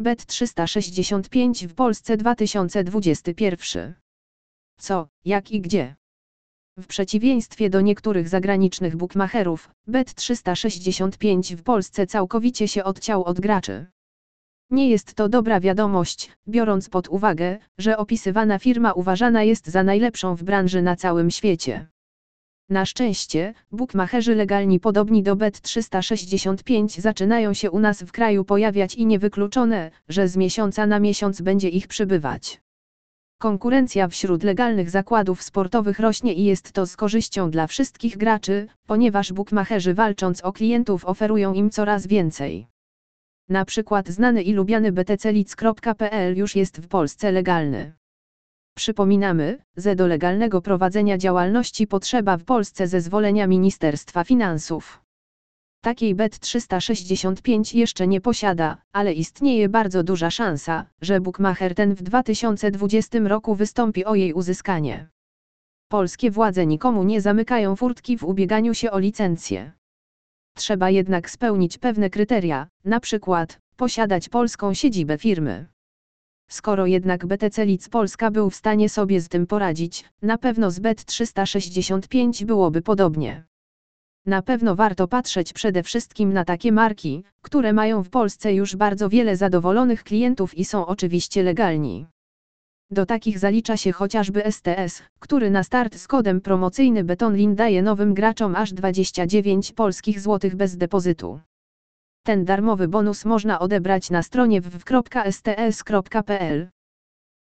Bet 365 w Polsce 2021. Co, jak i gdzie? W przeciwieństwie do niektórych zagranicznych bookmacherów, Bet 365 w Polsce całkowicie się odciął od graczy. Nie jest to dobra wiadomość, biorąc pod uwagę, że opisywana firma uważana jest za najlepszą w branży na całym świecie. Na szczęście, bukmacherzy legalni podobni do Bet365 zaczynają się u nas w kraju pojawiać i niewykluczone, że z miesiąca na miesiąc będzie ich przybywać. Konkurencja wśród legalnych zakładów sportowych rośnie i jest to z korzyścią dla wszystkich graczy, ponieważ bukmacherzy walcząc o klientów oferują im coraz więcej. Na przykład znany i lubiany btclic.pl już jest w Polsce legalny. Przypominamy, że do legalnego prowadzenia działalności potrzeba w Polsce zezwolenia Ministerstwa Finansów. Takiej BET 365 jeszcze nie posiada, ale istnieje bardzo duża szansa, że Bookmacher ten w 2020 roku wystąpi o jej uzyskanie. Polskie władze nikomu nie zamykają furtki w ubieganiu się o licencję. Trzeba jednak spełnić pewne kryteria, na przykład posiadać polską siedzibę firmy. Skoro jednak BTC Lic Polska był w stanie sobie z tym poradzić, na pewno z BET 365 byłoby podobnie. Na pewno warto patrzeć przede wszystkim na takie marki, które mają w Polsce już bardzo wiele zadowolonych klientów i są oczywiście legalni. Do takich zalicza się chociażby STS, który na start z kodem promocyjny Betonlin daje nowym graczom aż 29 polskich złotych bez depozytu. Ten darmowy bonus można odebrać na stronie www.sts.pl.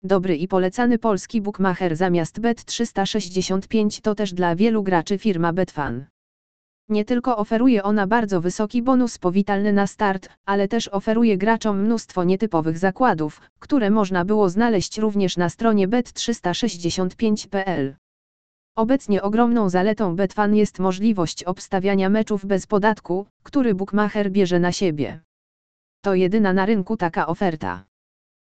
Dobry i polecany polski bookmacher zamiast Bet365 to też dla wielu graczy firma Betfan. Nie tylko oferuje ona bardzo wysoki bonus powitalny na start, ale też oferuje graczom mnóstwo nietypowych zakładów, które można było znaleźć również na stronie bet365.pl. Obecnie ogromną zaletą Betfan jest możliwość obstawiania meczów bez podatku, który bookmacher bierze na siebie. To jedyna na rynku taka oferta.